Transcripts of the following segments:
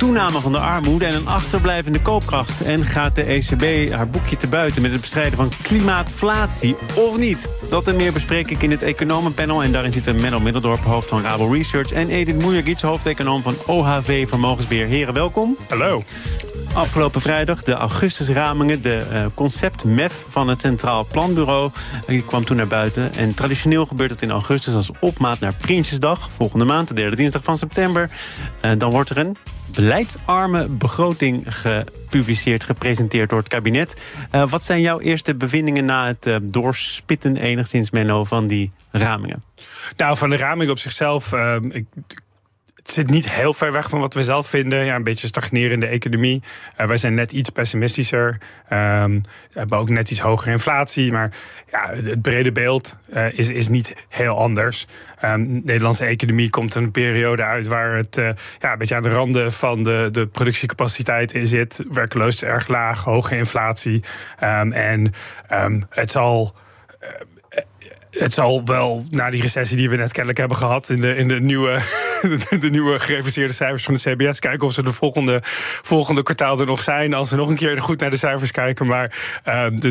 toename van de armoede en een achterblijvende koopkracht. En gaat de ECB haar boekje te buiten met het bestrijden van klimaatflatie of niet? Dat en meer bespreek ik in het economenpanel. En daarin zitten Menno Middeldorp, hoofd van Rabo Research... en Edith Moejagic, hoofdeconoom van OHV Vermogensbeheer. Heren, welkom. Hallo. Afgelopen vrijdag de augustusramingen, de uh, concept MEF van het Centraal Planbureau. Die kwam toen naar buiten. En traditioneel gebeurt het in augustus als opmaat naar Prinsjesdag. Volgende maand, de derde dinsdag van september. Uh, dan wordt er een beleidsarme begroting gepubliceerd, gepresenteerd door het kabinet. Uh, wat zijn jouw eerste bevindingen na het uh, doorspitten enigszins, Menno, van die ramingen? Nou, van de raming op zichzelf... Uh, ik, zit niet heel ver weg van wat we zelf vinden. Ja, een beetje stagnerende economie. Uh, wij zijn net iets pessimistischer. Um, hebben ook net iets hogere inflatie. Maar ja, het brede beeld uh, is, is niet heel anders. Um, de Nederlandse economie komt een periode uit waar het uh, ja, een beetje aan de randen van de, de productiecapaciteit in zit. Werkloosheid erg laag, hoge inflatie. Um, en het zal het zal wel, na die recessie die we net kennelijk hebben gehad... in de, in de, nieuwe, de nieuwe gereviseerde cijfers van de CBS... kijken of ze de volgende, volgende kwartaal er nog zijn... als ze nog een keer goed naar de cijfers kijken. Maar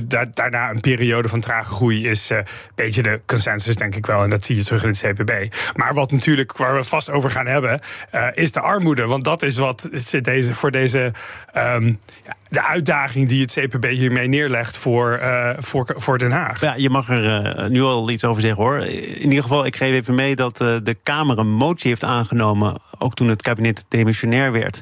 da, daarna een periode van trage groei is uh, een beetje de consensus, denk ik wel. En dat zie je terug in het CPB. Maar wat natuurlijk, waar we vast over gaan hebben... Uh, is de armoede. Want dat is wat deze, voor deze... Um, de uitdaging die het CPB hiermee neerlegt voor, uh, voor, voor Den Haag. Ja, je mag er uh, nu al iets over zeggen hoor. In ieder geval, ik geef even mee dat uh, de Kamer een motie heeft aangenomen, ook toen het kabinet demissionair werd,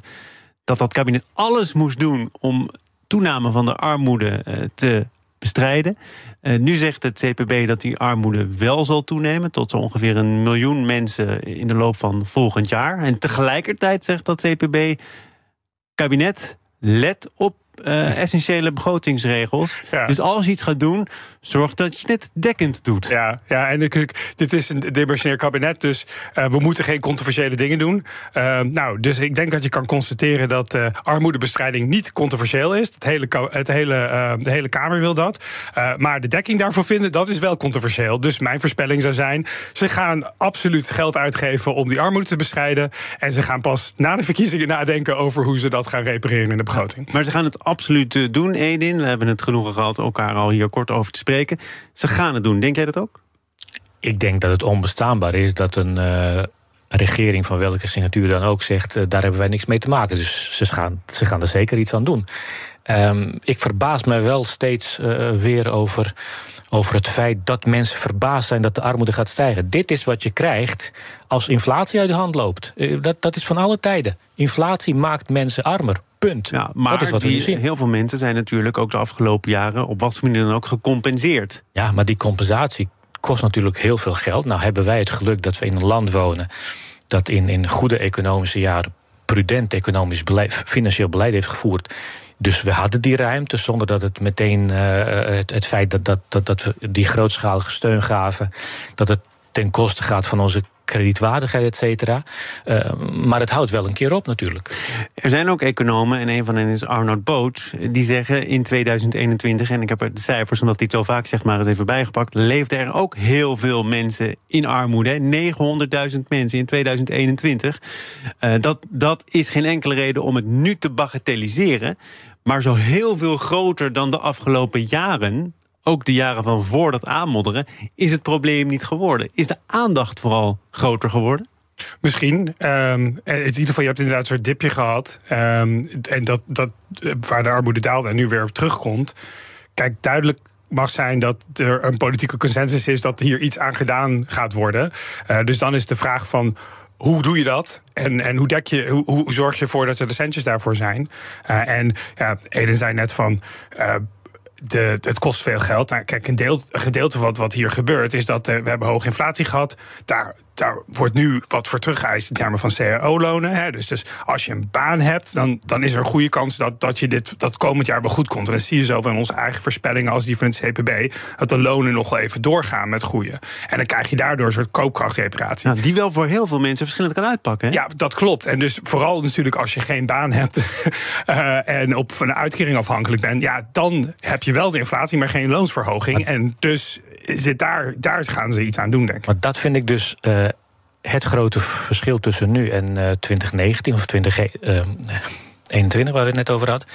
dat dat kabinet alles moest doen om toename van de armoede te bestrijden. nu zegt het CPB dat die armoede wel zal toenemen tot zo ongeveer een miljoen mensen in de loop van volgend jaar. En tegelijkertijd zegt dat CPB kabinet let op uh, essentiële begrotingsregels. Ja. Dus als je iets gaat doen, zorg dat je het dekkend doet. Ja, ja en ik, dit is een demissionair kabinet, dus uh, we moeten geen controversiële dingen doen. Uh, nou, dus ik denk dat je kan constateren dat armoedebestrijding niet controversieel is. Het hele, het hele, de hele Kamer wil dat. maar de dekking daarvoor vinden, dat is wel controversieel. Dus mijn voorspelling zou zijn: ze gaan absoluut geld uitgeven om die armoede te bestrijden. En ze gaan pas na de verkiezingen nadenken over hoe ze dat gaan repareren in de begroting. Maar ze gaan het absoluut doen, Edin. We hebben het genoegen gehad elkaar al hier kort over te spreken. Ze gaan het doen. Denk jij dat ook? Ik denk dat het onbestaanbaar is dat een uh, regering van welke signatuur dan ook zegt: uh, daar hebben wij niks mee te maken. Dus ze gaan, ze gaan er zeker iets aan doen. Um, ik verbaas me wel steeds weer over, over het feit dat mensen verbaasd zijn dat de armoede gaat stijgen. Dit is wat je krijgt als inflatie uit de hand loopt. dat, dat is van alle tijden. Inflatie maakt mensen armer. Punt. Ja, maar dat is wat die, heel veel mensen zijn natuurlijk ook de afgelopen jaren op wat voor manier dan ook gecompenseerd. Ja, maar die compensatie kost natuurlijk heel veel geld. Nou hebben wij het geluk dat we in een land wonen dat in, in goede economische jaren prudent economisch beleid, financieel beleid heeft gevoerd. Dus we hadden die ruimte zonder dat het meteen uh, het, het feit dat, dat, dat, dat we die grootschalige steun gaven, dat het ten koste gaat van onze kredietwaardigheid, et cetera. Uh, maar het houdt wel een keer op natuurlijk. Er zijn ook economen, en een van hen is Arnold Boot... die zeggen in 2021, en ik heb er de cijfers... omdat hij het zo vaak zegt maar eens even bijgepakt... leefden er ook heel veel mensen in armoede. 900.000 mensen in 2021. Uh, dat, dat is geen enkele reden om het nu te bagatelliseren... maar zo heel veel groter dan de afgelopen jaren ook de jaren van voor dat aanmodderen, is het probleem niet geworden. Is de aandacht vooral groter geworden? Misschien. Um, in ieder geval, je hebt inderdaad een soort dipje gehad. Um, en dat, dat, waar de armoede daalde en nu weer op terugkomt. Kijk, duidelijk mag zijn dat er een politieke consensus is dat hier iets aan gedaan gaat worden. Uh, dus dan is de vraag van hoe doe je dat? En, en hoe, dek je, hoe, zorg je ervoor dat er de centjes daarvoor zijn? En ja, Eden zei net van. De, het kost veel geld. Nou, kijk, een, deel, gedeelte van wat, wat hier gebeurt is dat uh, we hebben hoge inflatie gehad. Daar daar wordt nu wat voor teruggeëist in termen van cao-lonen. Dus, dus als je een baan hebt, dan, dan is er een goede kans dat, dat je dit dat komend jaar wel goed komt. En dat zie je zo van onze eigen voorspellingen als die van het CPB, dat de lonen nog wel even doorgaan met groeien. En dan krijg je daardoor een soort koopkrachtreparatie. Nou, die wel voor heel veel mensen verschillend kan uitpakken. Hè? Ja, dat klopt. En dus vooral natuurlijk als je geen baan hebt uh, en op een uitkering afhankelijk bent, ja, dan heb je wel de inflatie, maar geen loonsverhoging. En dus zit daar, daar gaan ze iets aan doen, denk ik. Maar dat vind ik dus. Uh, het grote verschil tussen nu en uh, 2019 of 2021, waar we het net over hadden.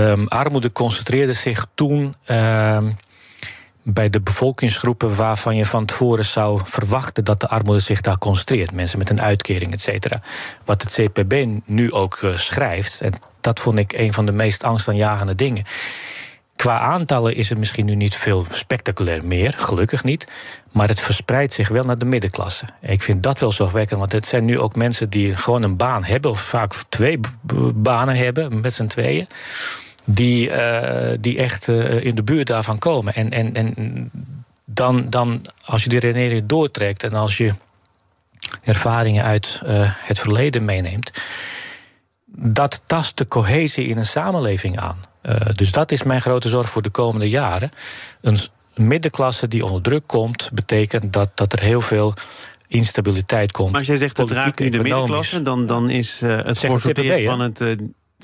Um, armoede concentreerde zich toen uh, bij de bevolkingsgroepen waarvan je van tevoren zou verwachten dat de armoede zich daar concentreert. Mensen met een uitkering, et cetera. Wat het CPB nu ook schrijft, en dat vond ik een van de meest angstaanjagende dingen. Qua aantallen is het misschien nu niet veel spectaculair meer, gelukkig niet. Maar het verspreidt zich wel naar de middenklasse. Ik vind dat wel zorgwekkend, want het zijn nu ook mensen die gewoon een baan hebben, of vaak twee banen hebben met z'n tweeën. Die, uh, die echt uh, in de buurt daarvan komen. En, en, en dan, dan, als je die redenering doortrekt en als je ervaringen uit uh, het verleden meeneemt, dat tast de cohesie in een samenleving aan. Uh, dus dat is mijn grote zorg voor de komende jaren. Een middenklasse die onder druk komt, betekent dat, dat er heel veel instabiliteit komt. Maar als jij zegt dat raakt nu de middenklasse, dan, dan is uh, het voorsorteren van het. Uh,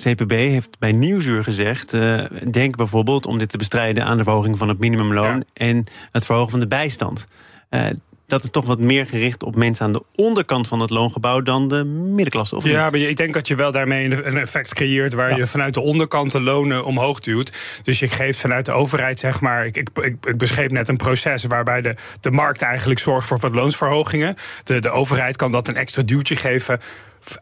CPB heeft bij Nieuwsuur gezegd: uh, denk bijvoorbeeld om dit te bestrijden aan de verhoging van het minimumloon ja. en het verhogen van de bijstand. Uh, dat is toch wat meer gericht op mensen aan de onderkant van het loongebouw dan de middenklasse. Of ja, niet? maar ik denk dat je wel daarmee een effect creëert waar ja. je vanuit de onderkant de lonen omhoog duwt. Dus je geeft vanuit de overheid, zeg maar, ik, ik, ik, ik beschreef net een proces waarbij de, de markt eigenlijk zorgt voor wat loonsverhogingen. De, de overheid kan dat een extra duwtje geven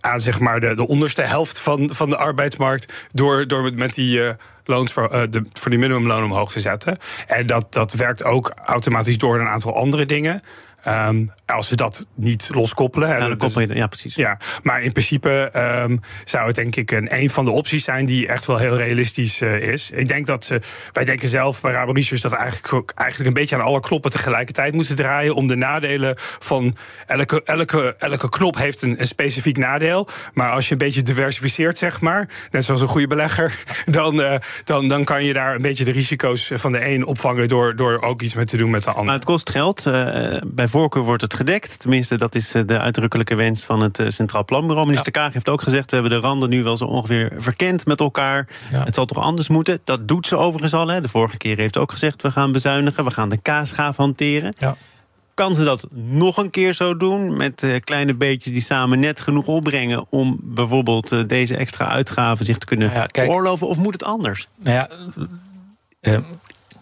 aan zeg maar de, de onderste helft van, van de arbeidsmarkt door, door met die. Uh, loons voor, uh, de, voor die minimumloon omhoog te zetten. En dat, dat werkt ook automatisch door een aantal andere dingen. Um, als we dat niet loskoppelen. Ja, dan koppel je, ja, precies. Ja, maar in principe um, zou het denk ik een, een van de opties zijn die echt wel heel realistisch uh, is. Ik denk dat ze, wij denken zelf bij Rabo Research dat eigenlijk, eigenlijk een beetje aan alle knoppen tegelijkertijd moeten draaien om de nadelen van elke, elke, elke knop heeft een, een specifiek nadeel. Maar als je een beetje diversificeert, zeg maar, net zoals een goede belegger, dan, uh, dan, dan kan je daar een beetje de risico's van de een opvangen door, door ook iets mee te doen met de ander. Maar het kost geld. Uh, bij voorkeur wordt het gedekt. Tenminste, dat is de uitdrukkelijke wens van het Centraal Planbureau. Minister ja. Kaag heeft ook gezegd... we hebben de randen nu wel zo ongeveer verkend met elkaar. Ja. Het zal toch anders moeten? Dat doet ze overigens al. Hè. De vorige keer heeft ook gezegd... we gaan bezuinigen, we gaan de kaasgaaf hanteren. Ja. Kan ze dat nog een keer zo doen? Met uh, kleine beetjes die samen net genoeg opbrengen... om bijvoorbeeld uh, deze extra uitgaven zich te kunnen ja, veroorloven? Of moet het anders? Nou ja... Uh,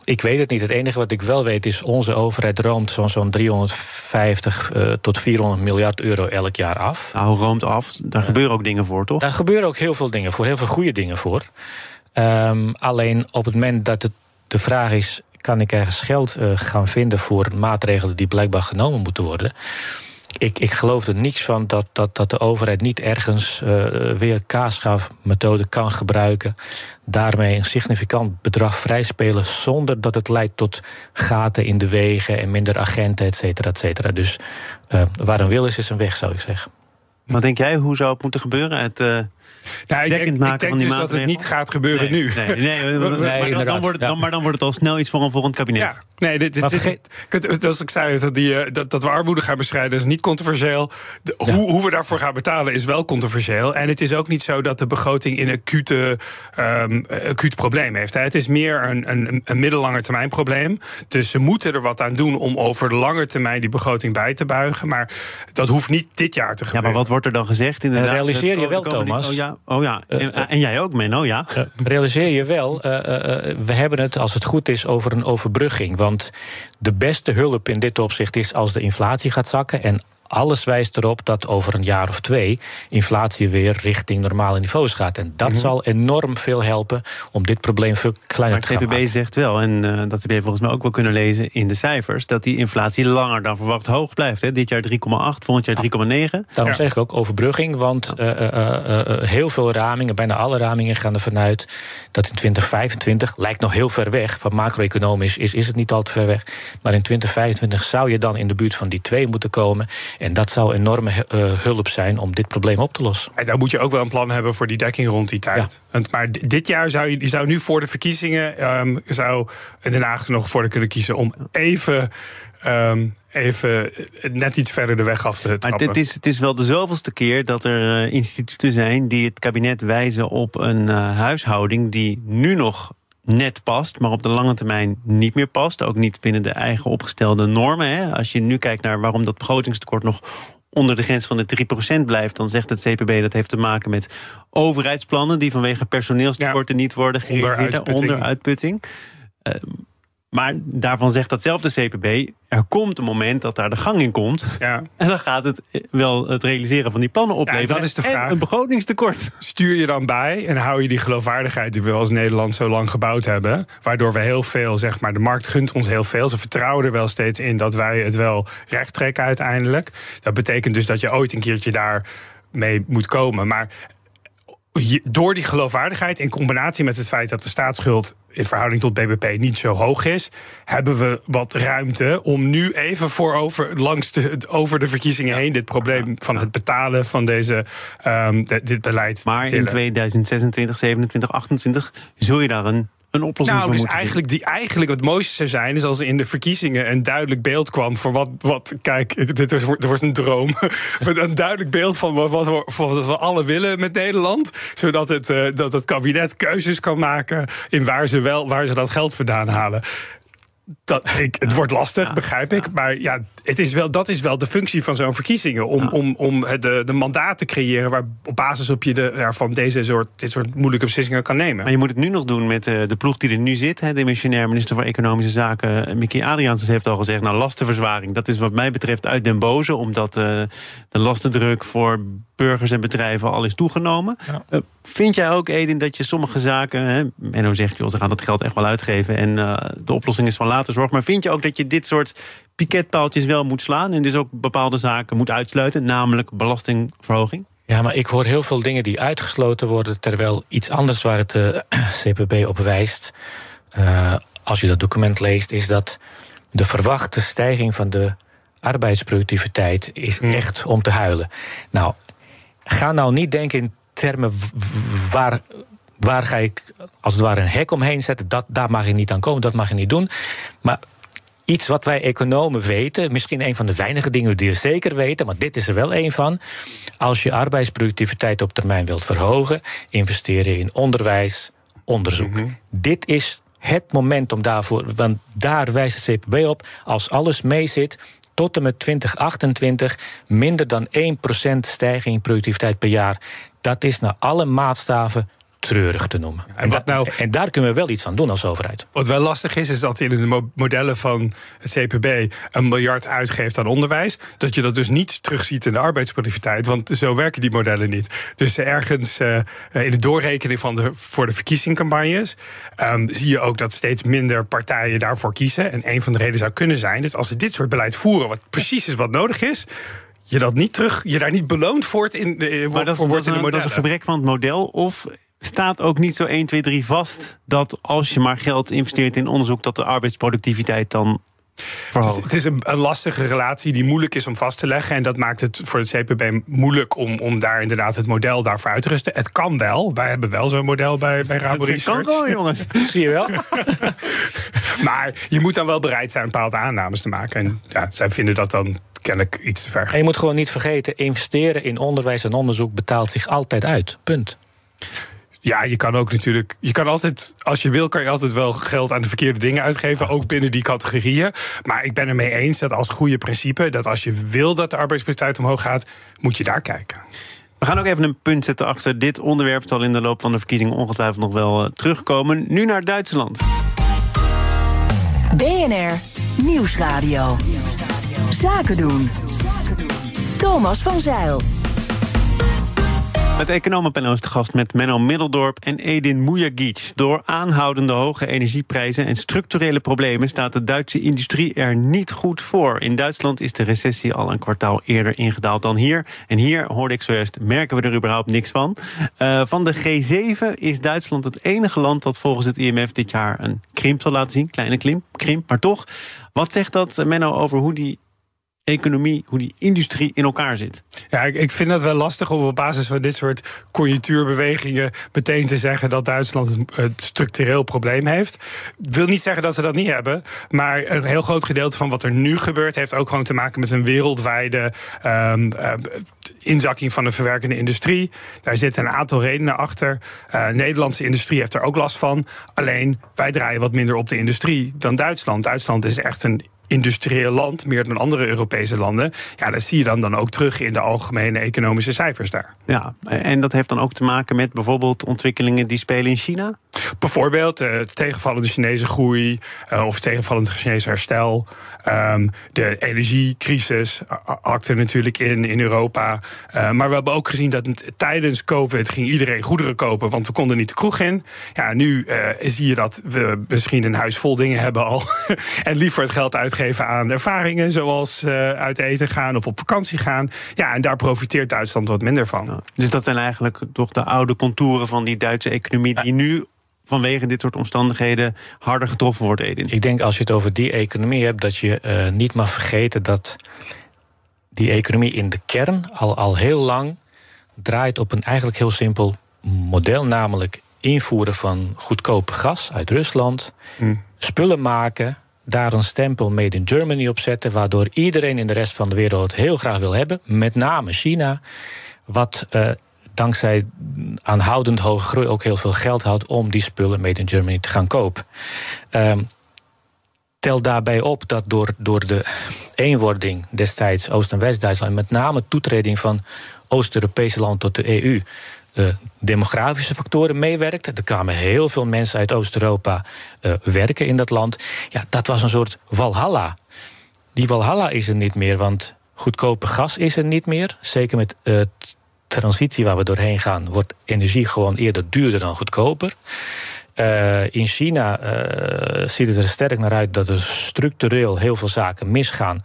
ik weet het niet. Het enige wat ik wel weet is... onze overheid roomt zo'n zo 350 uh, tot 400 miljard euro elk jaar af. Nou, roomt af. Daar uh, gebeuren ook dingen voor, toch? Daar gebeuren ook heel veel dingen voor. Heel veel goede dingen voor. Um, alleen op het moment dat het de vraag is... kan ik ergens geld uh, gaan vinden voor maatregelen... die blijkbaar genomen moeten worden ik, ik geloof er niets van dat, dat, dat de overheid niet ergens uh, weer kaasgaafmethode kan gebruiken. Daarmee een significant bedrag vrijspelen zonder dat het leidt tot gaten in de wegen en minder agenten, et cetera, et cetera. Dus uh, waar een wil is, is een weg, zou ik zeggen. Wat denk jij, hoe zou het moeten gebeuren? Het, uh... Nou, ik denk, ik denk dus dat het niet gaat gebeuren nee, nu. Nee, nee, nee maar, dan, dan wordt het, dan, maar dan wordt het al snel iets voor een volgend kabinet. Ja, nee, dit, dit, dit is, als ik zei dat, die, dat, dat we armoede gaan bestrijden is niet controversieel. De, ja. hoe, hoe we daarvoor gaan betalen is wel controversieel. En het is ook niet zo dat de begroting een acute, um, acuut probleem heeft. Hè. Het is meer een, een, een middellange termijn probleem. Dus ze moeten er wat aan doen om over de lange termijn die begroting bij te buigen. Maar dat hoeft niet dit jaar te gebeuren. Ja, maar wat wordt er dan gezegd? Inderdaad, realiseer je wel, Thomas. Oh ja, Oh ja, en, en jij ook, Menno, ja. Uh, realiseer je wel, we hebben het, als het goed is, over een overbrugging. Want de beste hulp in dit opzicht is als de inflatie gaat zakken... en alles wijst erop dat over een jaar of twee inflatie weer richting normale niveaus gaat. En dat mhm. zal enorm veel helpen om dit probleem veel kleiner te maken. Maar het zegt wel, en uh, dat heb je volgens mij ook wel kunnen lezen in de cijfers, dat die inflatie langer dan verwacht hoog blijft. Hè? Dit jaar 3,8, volgend jaar 3,9. Daarom zeg ik ook overbrugging, want heel veel ramingen, bijna alle ramingen gaan ervan uit dat in 2025, lijkt nog heel ver weg, van macro-economisch is, is het niet al te ver weg, maar in 2025 zou je dan in de buurt van die twee moeten komen. En dat zou enorme uh, hulp zijn om dit probleem op te lossen. En dan moet je ook wel een plan hebben voor die dekking rond die tijd. Ja. Maar dit jaar zou je, zou nu voor de verkiezingen, um, zou Den Haag nog voor kunnen kiezen om even. Um, even net iets verder de weg af te trappen. Maar het is, het is wel de zoveelste keer dat er uh, instituten zijn die het kabinet wijzen op een uh, huishouding die nu nog net past, maar op de lange termijn niet meer past. Ook niet binnen de eigen opgestelde normen. Hè. Als je nu kijkt naar waarom dat begrotingstekort nog onder de grens van de 3% blijft, dan zegt het CPB dat heeft te maken met overheidsplannen die vanwege personeelstekorten niet worden gerealiseerd onder uitputting. Uh, maar daarvan zegt datzelfde CPB, er komt een moment dat daar de gang in komt. Ja. En dan gaat het wel het realiseren van die plannen opleveren. Ja, dat is de vraag. een begrotingstekort. Stuur je dan bij en hou je die geloofwaardigheid die we als Nederland zo lang gebouwd hebben. Waardoor we heel veel, zeg maar, de markt gunt ons heel veel. Ze vertrouwen er wel steeds in dat wij het wel recht trekken uiteindelijk. Dat betekent dus dat je ooit een keertje daar mee moet komen. Maar door die geloofwaardigheid in combinatie met het feit dat de staatsschuld in verhouding tot BBP niet zo hoog is, hebben we wat ruimte om nu even voor over, langs de, over de verkiezingen heen dit probleem van het betalen van deze, um, dit beleid. Maar in 2026, 27, 28 zul je daar een een oplossing nou, dus eigenlijk, die, eigenlijk het mooiste zou zijn... is als er in de verkiezingen een duidelijk beeld kwam... voor wat, wat kijk, dit was, dit was een droom... met een duidelijk beeld van wat, wat, we, wat we alle willen met Nederland... zodat het, uh, dat het kabinet keuzes kan maken... in waar ze, wel, waar ze dat geld vandaan halen. Dat, ik, het wordt lastig, begrijp ik. Maar ja, het is wel, dat is wel de functie van zo'n verkiezingen. Om, om, om de, de mandaat te creëren waar op basis op je de, van deze soort, dit soort moeilijke beslissingen kan nemen. Maar je moet het nu nog doen met uh, de ploeg die er nu zit. Hè, de missionair minister van Economische Zaken, eh, Mickey Adriaanse, heeft al gezegd: nou, lastenverzwaring. Dat is wat mij betreft uit den boze, omdat uh, de lastendruk voor burgers en bedrijven al is toegenomen. Vind jij ook, Edin, dat je sommige zaken. Hè, Menno zegt, joh, ze gaan dat geld echt wel uitgeven en de oplossing is van Maar vind je ook dat je dit soort piketpaaltjes wel moet slaan en dus ook bepaalde zaken moet uitsluiten, namelijk belastingverhoging? Ja, maar ik hoor heel veel dingen die uitgesloten worden, terwijl iets anders waar het uh, eh, CPB op wijst, uh, als je dat document leest, is dat de verwachte stijging van de arbeidsproductiviteit is hmm. echt om te huilen. Nou, ga nou niet denken in termen waar waar ga ik als het ware een hek omheen zetten? Dat, daar mag je niet aan komen, dat mag je niet doen. Maar iets wat wij economen weten, misschien een van de weinige dingen die we zeker weten, maar dit is er wel een van. Als je arbeidsproductiviteit op termijn wilt verhogen, investeren in onderwijs, onderzoek. Mhm. Dit is het moment om daarvoor, want daar wijst het CPB op, als alles meezit, tot en met 2028 minder dan 1% stijging in productiviteit per jaar. Dat is naar alle maatstaven treurig te noemen. En, dat, nou, en daar kunnen we wel iets aan doen als overheid. Wat wel lastig is, is dat in de modellen van het CPB een miljard uitgeeft aan onderwijs. Dat je dat dus niet terugziet in de arbeidsproductiviteit. Want zo werken die modellen niet. Dus ergens uh, in de doorrekening van de, voor de verkiezingscampagnes um, zie je ook dat steeds minder partijen daarvoor kiezen. En een van de redenen zou kunnen zijn dat als ze dit soort beleid voeren, wat precies is wat nodig is je dat niet terug, je daar niet beloond voor in, maar dat, wordt in de modellen. Dat is een gebrek van het model. Of staat ook niet zo 1, 2, 3 vast dat als je maar geld investeert in onderzoek, dat de arbeidsproductiviteit dan Verhoogd. Het is een, een, lastige relatie die moeilijk is om vast te leggen. En dat maakt het voor het CPB moeilijk om, om daar inderdaad het model daarvoor uit te rusten. Het kan wel. Wij hebben wel zo'n model bij, bij Rabo Research. Het kan wel, jongens. Zie je wel. maar je moet dan wel bereid zijn bepaalde aannames te maken. En ja, zij vinden dat dan kennelijk iets te ver. En je moet gewoon niet vergeten: investeren in onderwijs en onderzoek betaalt zich altijd uit. Punt. Ja, je kan ook natuurlijk. Je kan altijd, als je wil, kan je altijd wel geld aan de verkeerde dingen uitgeven. Ook binnen die categorieën. Maar ik ben er mee eens dat als goede principe. dat als je wil dat de arbeidsprestatie omhoog gaat. moet je daar kijken. We gaan ook even een punt zetten achter dit onderwerp. Het zal in de loop van de verkiezingen ongetwijfeld nog wel eh, terugkomen. Nu naar Duitsland. BNR Nieuwsradio. Zaken doen. Thomas van Zeil. Het economenpanel is de gast met Menno Middeldorp en Edin Mujagic. Door aanhoudende hoge energieprijzen en structurele problemen staat de Duitse industrie er niet goed voor. In Duitsland is de recessie al een kwartaal eerder ingedaald dan hier. En hier, hoorde ik zojuist, merken we er überhaupt niks van. Uh, van de G7 is Duitsland het enige land dat volgens het IMF dit jaar een krimp zal laten zien. Kleine krimp, krimp maar toch. Wat zegt dat, Menno, over hoe die economie, hoe die industrie in elkaar zit. Ja, ik, ik vind het wel lastig om op basis van dit soort conjunctuurbewegingen meteen te zeggen dat Duitsland een structureel probleem heeft. Ik wil niet zeggen dat ze dat niet hebben, maar een heel groot gedeelte van wat er nu gebeurt heeft ook gewoon te maken met een wereldwijde um, uh, inzakking van de verwerkende industrie. Daar zitten een aantal redenen achter. Uh, Nederlandse industrie heeft er ook last van. Alleen wij draaien wat minder op de industrie dan Duitsland. Duitsland is echt een industrieel land, meer dan andere Europese landen. Ja, dat zie je dan, dan ook terug in de algemene economische cijfers daar. Ja, en dat heeft dan ook te maken met bijvoorbeeld ontwikkelingen die spelen in China? Bijvoorbeeld uh, tegenvallende Chinese groei uh, of tegenvallend Chinese herstel. Um, de energiecrisis hakte natuurlijk in in Europa. Uh, maar we hebben ook gezien dat tijdens COVID ging iedereen goederen kopen, want we konden niet de kroeg in. Ja, nu zie je dat we misschien een huis vol dingen hebben al. en liever het geld uitgeven aan ervaringen, zoals uit eten gaan of op vakantie gaan. Ja, en daar profiteert Duitsland wat minder van. Dus dat zijn eigenlijk toch de oude contouren van die Duitse economie die nu vanwege dit soort omstandigheden harder getroffen wordt, Edin? Ik denk als je het over die economie hebt, dat je uh, niet mag vergeten dat die economie in de kern al, al heel lang draait op een eigenlijk heel simpel model, namelijk invoeren van goedkope gas uit Rusland, hm. spullen maken, daar een stempel Made in Germany op zetten, waardoor iedereen in de rest van de wereld het heel graag wil hebben, met name China. Wat uh, dankzij aanhoudend hoge groei ook heel veel geld houdt om die spullen made in Germany te gaan kopen. Um, tel daarbij op dat door, door de eenwording destijds Oost- en West-Duitsland, met name toetreding van Oost-Europese landen tot de EU, uh, demografische factoren meewerkt. Er kwamen heel veel mensen uit Oost-Europa uh, werken in dat land. Ja, dat was een soort walhalla. Die walhalla is er niet meer, want goedkope gas is er niet meer. Zeker met uh, transitie waar we doorheen gaan, wordt energie gewoon eerder duurder dan goedkoper. In China ziet het er sterk naar uit dat er structureel heel veel zaken misgaan.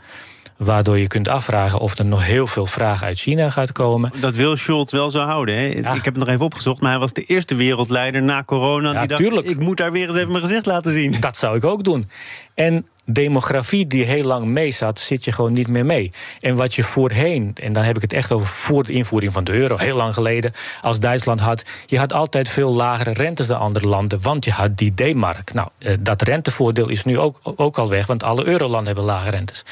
Waardoor je kunt afvragen of er nog heel veel vraag uit China gaat komen. Dat wil Scholz wel zo houden. Hè? Ik heb het nog even opgezocht, maar hij was de eerste wereldleider na corona. Ja, die dacht, tuurlijk. ik moet daar weer eens even mijn gezicht laten zien. Dat zou ik ook doen. En demografie die heel lang mee zat, zit je gewoon niet meer mee. En wat je voorheen, en dan heb ik het echt over voor de invoering van de euro, heel lang geleden, als Duitsland had, je had altijd veel lagere rentes dan andere landen, want je had die D-mark. Nou, eh, dat rentevoordeel is nu ook, ook al weg, want alle eurolanden hebben lage rentes.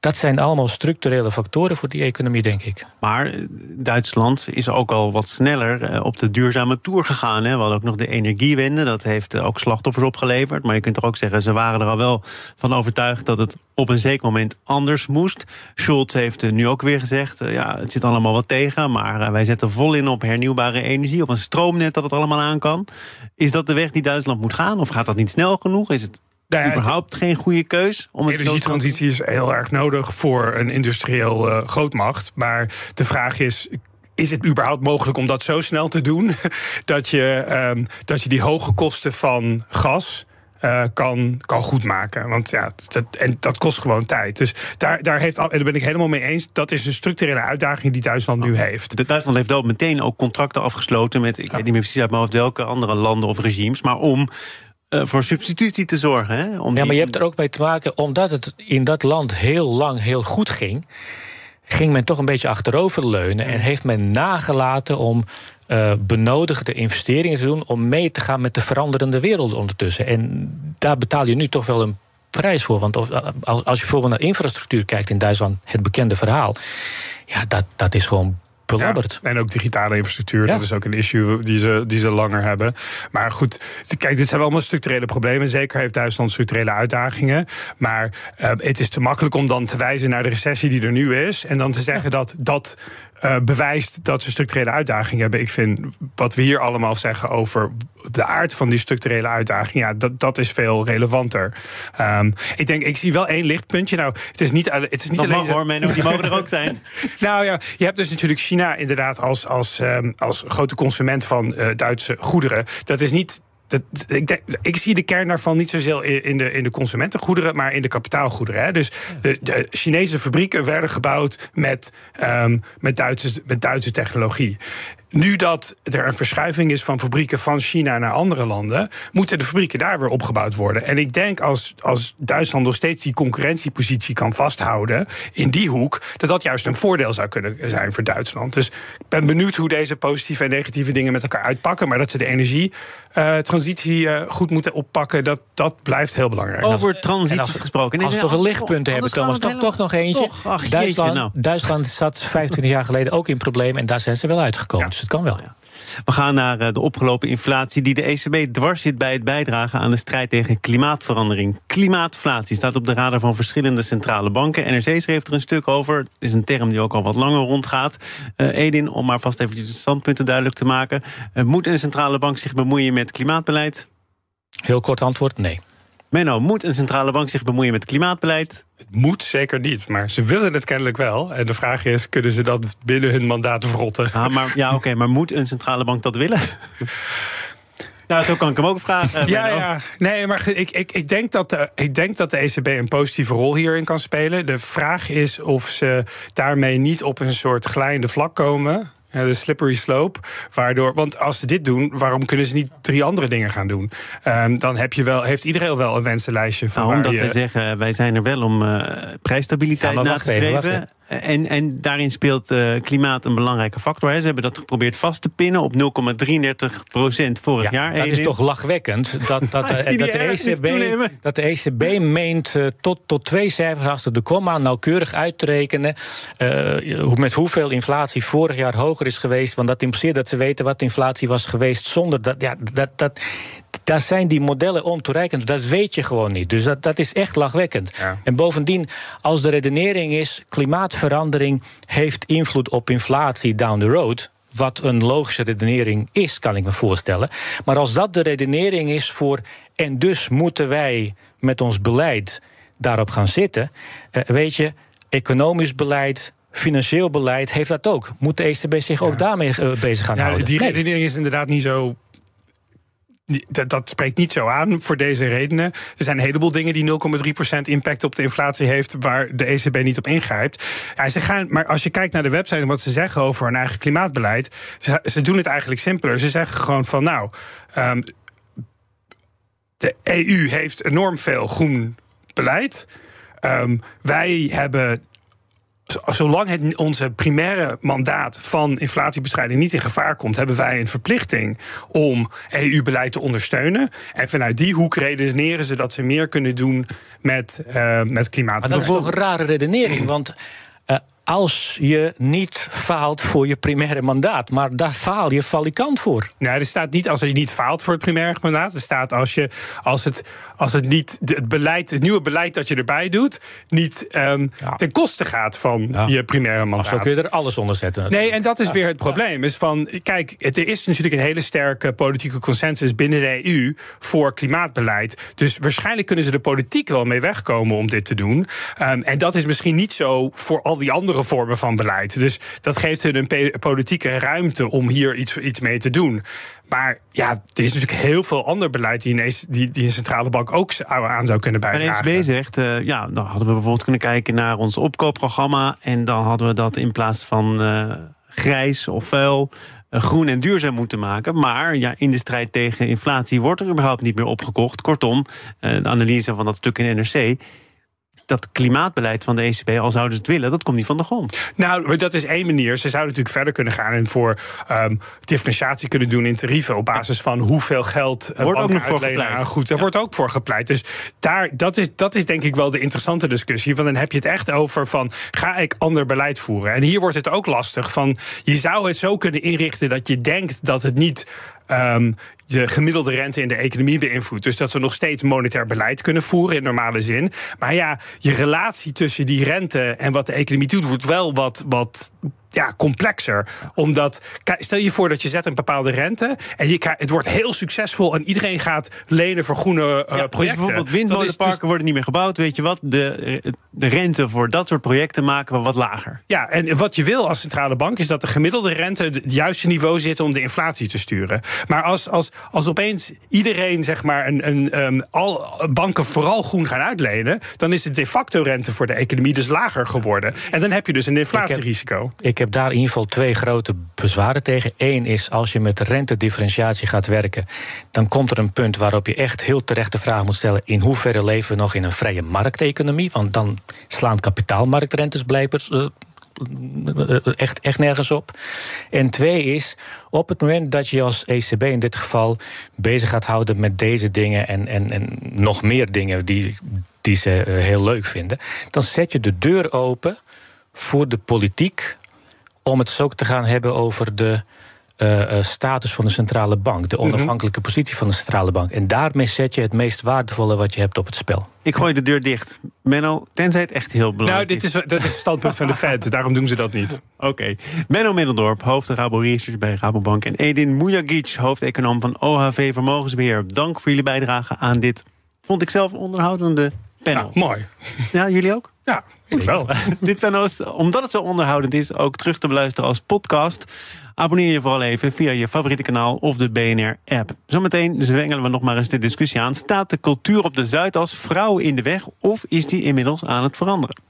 Dat zijn allemaal structurele factoren voor die economie, denk ik. Maar eh, Duitsland is ook al wat sneller eh, op de duurzame toer gegaan. Hè? We hadden ook nog de energiewende. Dat heeft eh, ook slachtoffers opgeleverd. Maar je kunt toch ook zeggen, ze waren er al wel van overtuigd dat het op een zeker moment anders moest. Scholz heeft nu ook weer gezegd: ja, het zit allemaal wat tegen. Maar wij zetten vol in op hernieuwbare energie, op een stroomnet dat het allemaal aan kan. Is dat de weg die Duitsland moet gaan? Of gaat dat niet snel genoeg? Is het nou ja, überhaupt geen goede keus. Om het energietransitie is heel erg nodig voor een industrieel uh, grootmacht. Maar de vraag is. Is het überhaupt mogelijk om dat zo snel te doen? dat, je, um, dat je die hoge kosten van gas. Uh, kan, kan goedmaken. Want ja, dat, en dat kost gewoon tijd. Dus daar, daar, heeft, en daar ben ik helemaal mee eens. Dat is een structurele uitdaging die Duitsland nu heeft. De Duitsland heeft wel meteen ook contracten afgesloten met, ik weet niet meer precies uit mijn hoofd welke andere landen of regimes, maar om uh, voor substitutie te zorgen. Hè? Om ja, maar je hebt er ook mee te maken, omdat het in dat land heel lang heel goed ging, ging men toch een beetje achteroverleunen en heeft men nagelaten om uh, benodigde investeringen te doen om mee te gaan met de veranderende wereld ondertussen. En daar betaal je nu toch wel een prijs voor. Want als je bijvoorbeeld naar infrastructuur kijkt in Duitsland, het bekende verhaal, ja, dat, dat is gewoon belabberd. en ook digitale infrastructuur, dat is ook een issue die ze, die ze langer hebben. Maar goed, kijk, dit zijn allemaal structurele problemen. Zeker heeft Duitsland structurele uitdagingen. Maar uh, het is te makkelijk om dan te wijzen naar de recessie die er nu is. En dan te zeggen dat dat uh, bewijst dat ze structurele uitdagingen hebben. Ik vind wat we hier allemaal zeggen over de aard van die structurele uitdaging, ja, dat, dat is veel relevanter. Um, ik denk, ik zie wel één lichtpuntje. Nou, het is niet, het is niet alleen. Mag, hoor, Menno, die mogen er ook zijn. nou ja, je hebt dus natuurlijk China inderdaad als, als, um, als grote consument van uh, Duitse goederen. Dat is niet dat, ik, ik, zie de kern daarvan niet zozeer in de, in de consumentengoederen, maar in de kapitaalgoederen. Hè. Dus de, de, Chinese fabrieken werden gebouwd met, um, met, Duitse, met Duitse technologie. Nu dat er een verschuiving is van fabrieken van China naar andere landen, moeten de fabrieken daar weer opgebouwd worden. En ik denk als, als Duitsland nog steeds die concurrentiepositie kan vasthouden in die hoek, dat dat juist een voordeel zou kunnen zijn voor Duitsland. Dus ik ben benieuwd hoe deze positieve en negatieve dingen met elkaar uitpakken. Maar dat ze de energietransitie uh, uh, goed moeten oppakken, dat, dat blijft heel belangrijk. Over transities gesproken. Als we over lichtpunten hebben, Thomas, toch, toch nog eentje. Toch, ach, Duitsland, nou. Duitsland zat 25 jaar geleden ook in problemen en daar zijn ze wel uitgekomen. Het kan wel. We gaan naar de opgelopen inflatie die de ECB dwars zit bij het bijdragen aan de strijd tegen klimaatverandering. Klimaatinflatie staat op de radar van verschillende centrale banken. NRC schreef er een stuk over. Het is een term die ook al wat langer rondgaat. Uh, Edin, om maar vast even de standpunten duidelijk te maken. Uh, moet een centrale bank zich bemoeien met klimaatbeleid? Heel kort antwoord: nee. Menno, moet een centrale bank zich bemoeien met klimaatbeleid? Het moet zeker niet, maar ze willen het kennelijk wel. En de vraag is, kunnen ze dat binnen hun mandaat verrotten? Ah, maar, ja, oké, okay, maar moet een centrale bank dat willen? Nou, zo kan ik hem ook vragen. Ja, ja. Nee, maar ik, ik, ik, denk dat de, ik denk dat de ECB een positieve rol hierin kan spelen. De vraag is of ze daarmee niet op een soort glijende vlak komen. De slippery slope. Waardoor, want als ze dit doen, waarom kunnen ze niet drie andere dingen gaan doen? Um, dan heb je wel, heeft iedereen wel een wensenlijstje van. Nou, omdat je... wij zeggen, wij zijn er wel om uh, prijsstabiliteit ja, na te streven. En, en daarin speelt uh, klimaat een belangrijke factor. Hè. Ze hebben dat geprobeerd vast te pinnen op 0,33 procent vorig ja, jaar. Dat is toch lachwekkend dat, dat, dat, dat, de, ECB, dat de ECB meent uh, tot, tot twee cijfers achter de komma nauwkeurig uit te rekenen. Uh, met hoeveel inflatie vorig jaar hoger is geweest. Want dat impliceert dat ze weten wat inflatie was geweest zonder dat. Ja, dat, dat daar zijn die modellen ontoereikend. Dat weet je gewoon niet. Dus dat, dat is echt lachwekkend. Ja. En bovendien, als de redenering is: klimaatverandering heeft invloed op inflatie down the road. Wat een logische redenering is, kan ik me voorstellen. Maar als dat de redenering is voor. en dus moeten wij met ons beleid daarop gaan zitten. Uh, weet je, economisch beleid, financieel beleid heeft dat ook. Moet de ECB zich ja. ook daarmee uh, bezig gaan ja, houden? Die redenering is inderdaad niet zo dat, dat, spreekt niet zo aan voor deze redenen. Er zijn een heleboel dingen die 0,3% impact op de inflatie heeft, waar de ECB niet op ingrijpt. Ja, ze gaan, maar als je kijkt naar de website en wat ze zeggen over hun eigen klimaatbeleid, ze, ze doen het eigenlijk simpeler. Ze zeggen gewoon van nou. Um, de EU heeft enorm veel groen beleid. Um, wij hebben zolang het onze primaire mandaat van inflatiebestrijding niet in gevaar komt, hebben wij een verplichting om EU-beleid te ondersteunen. En vanuit die hoek redeneren ze dat ze meer kunnen doen met, uh, met klimaat. Maar dat is toch een rare redenering, want uh, als je niet faalt voor je primaire mandaat. Maar daar faal je valikant voor. Nee, er staat niet als je niet faalt voor het primaire mandaat. Er staat als, je, als, het, als het niet het, beleid, het nieuwe beleid dat je erbij doet, niet um, ja. ten koste gaat van ja. je primaire mandaat. Zo kun je er alles onder zetten. Nee, en dat is weer het probleem. Is van, kijk, er is natuurlijk een hele sterke politieke consensus binnen de EU voor klimaatbeleid. Dus waarschijnlijk kunnen ze de politiek wel mee wegkomen om dit te doen. Um, en dat is misschien niet zo voor al die andere vormen van beleid. Dus dat geeft hun een politieke ruimte om hier iets, iets mee te doen. Maar ja, er is natuurlijk heel veel ander beleid die, ineens, die, die een centrale bank ook aan zou kunnen bijdragen. En ECB zegt, uh, ja, dan hadden we bijvoorbeeld kunnen kijken naar ons opkoopprogramma. En dan hadden we dat in plaats van uh, grijs of vuil. Uh, groen en duurzaam moeten maken. Maar ja, in de strijd tegen inflatie wordt er überhaupt niet meer opgekocht. Kortom, de analyse van dat stuk in NRC dat klimaatbeleid van de ECB, al zouden ze het willen, dat komt niet van de grond. Nou, dat is één manier. Ze zouden natuurlijk verder kunnen gaan en voor um, differentiatie kunnen doen in tarieven op basis van hoeveel geld uh, wordt ook nog voor gepleit. Goed, daar wordt ook voor gepleit. Dus daar, dat, is, dat is denk ik wel de interessante discussie. Want dan heb je het echt over van ga ik ander beleid voeren? En hier wordt het ook lastig van je zou het zo kunnen inrichten dat je denkt dat het niet um, de gemiddelde rente in de economie beïnvloedt. Dus dat ze nog steeds monetair beleid kunnen voeren in normale zin. Maar ja, je relatie tussen die rente en wat de economie doet, wordt wel wat, wat ja, complexer. Omdat, stel je voor dat je zet een bepaalde rente en je, het wordt heel succesvol en iedereen gaat lenen voor groene uh, ja, projecten. Dus bijvoorbeeld windmolenparken dus, worden niet meer gebouwd. Weet je wat? De, de rente voor dat soort projecten maken we wat lager. Ja, en wat je wil als centrale bank is dat de gemiddelde rente het juiste niveau zit om de inflatie te sturen. Maar als, als, als opeens iedereen, zeg maar, een, een, um, al banken vooral groen gaan uitlenen, dan is de de facto rente voor de economie dus lager geworden. En dan heb je dus een inflatierisico. Ik heb daar in ieder geval twee grote bezwaren tegen. Eén is als je met rentedifferentiatie gaat werken, dan komt er een punt waarop je echt heel terecht de vraag moet stellen: in hoeverre leven we nog in een vrije markteconomie? Want dan slaan kapitaalmarktrentes blijkbaar uh, echt, echt nergens op. En twee is, op het moment dat je als ECB in dit geval bezig gaat houden met deze dingen en, en, en nog meer dingen die, die ze uh, heel leuk vinden, dan zet je de deur open voor de politiek om het dus ook te gaan hebben over de uh, status van de centrale bank, de mhm. onafhankelijke positie van de centrale bank. En daarmee zet je het meest waardevolle wat je hebt op het spel. Ik gooi de deur dicht. Menno, tenzij het echt heel belangrijk nou, dit is. dat is het standpunt van de Fed, daarom doen ze dat niet. Oké. Menno Middeldorp, hoofd Rabo Research bij Rabobank. En Edin Mujagic, hoofdeconoom van OHV Vermogensbeheer. Dank voor jullie bijdrage aan dit, vond ik zelf, onderhoudende panel. Nou, mooi. Ja, jullie ook? Ja, ik wel. Dit panel is, omdat het zo onderhoudend is, ook terug te beluisteren als podcast. Abonneer je vooral even via je favoriete kanaal of de BNR-app. Zometeen zwengelen we nog maar eens de discussie aan. Staat de cultuur op de Zuidas vrouw in de weg of is die inmiddels aan het veranderen?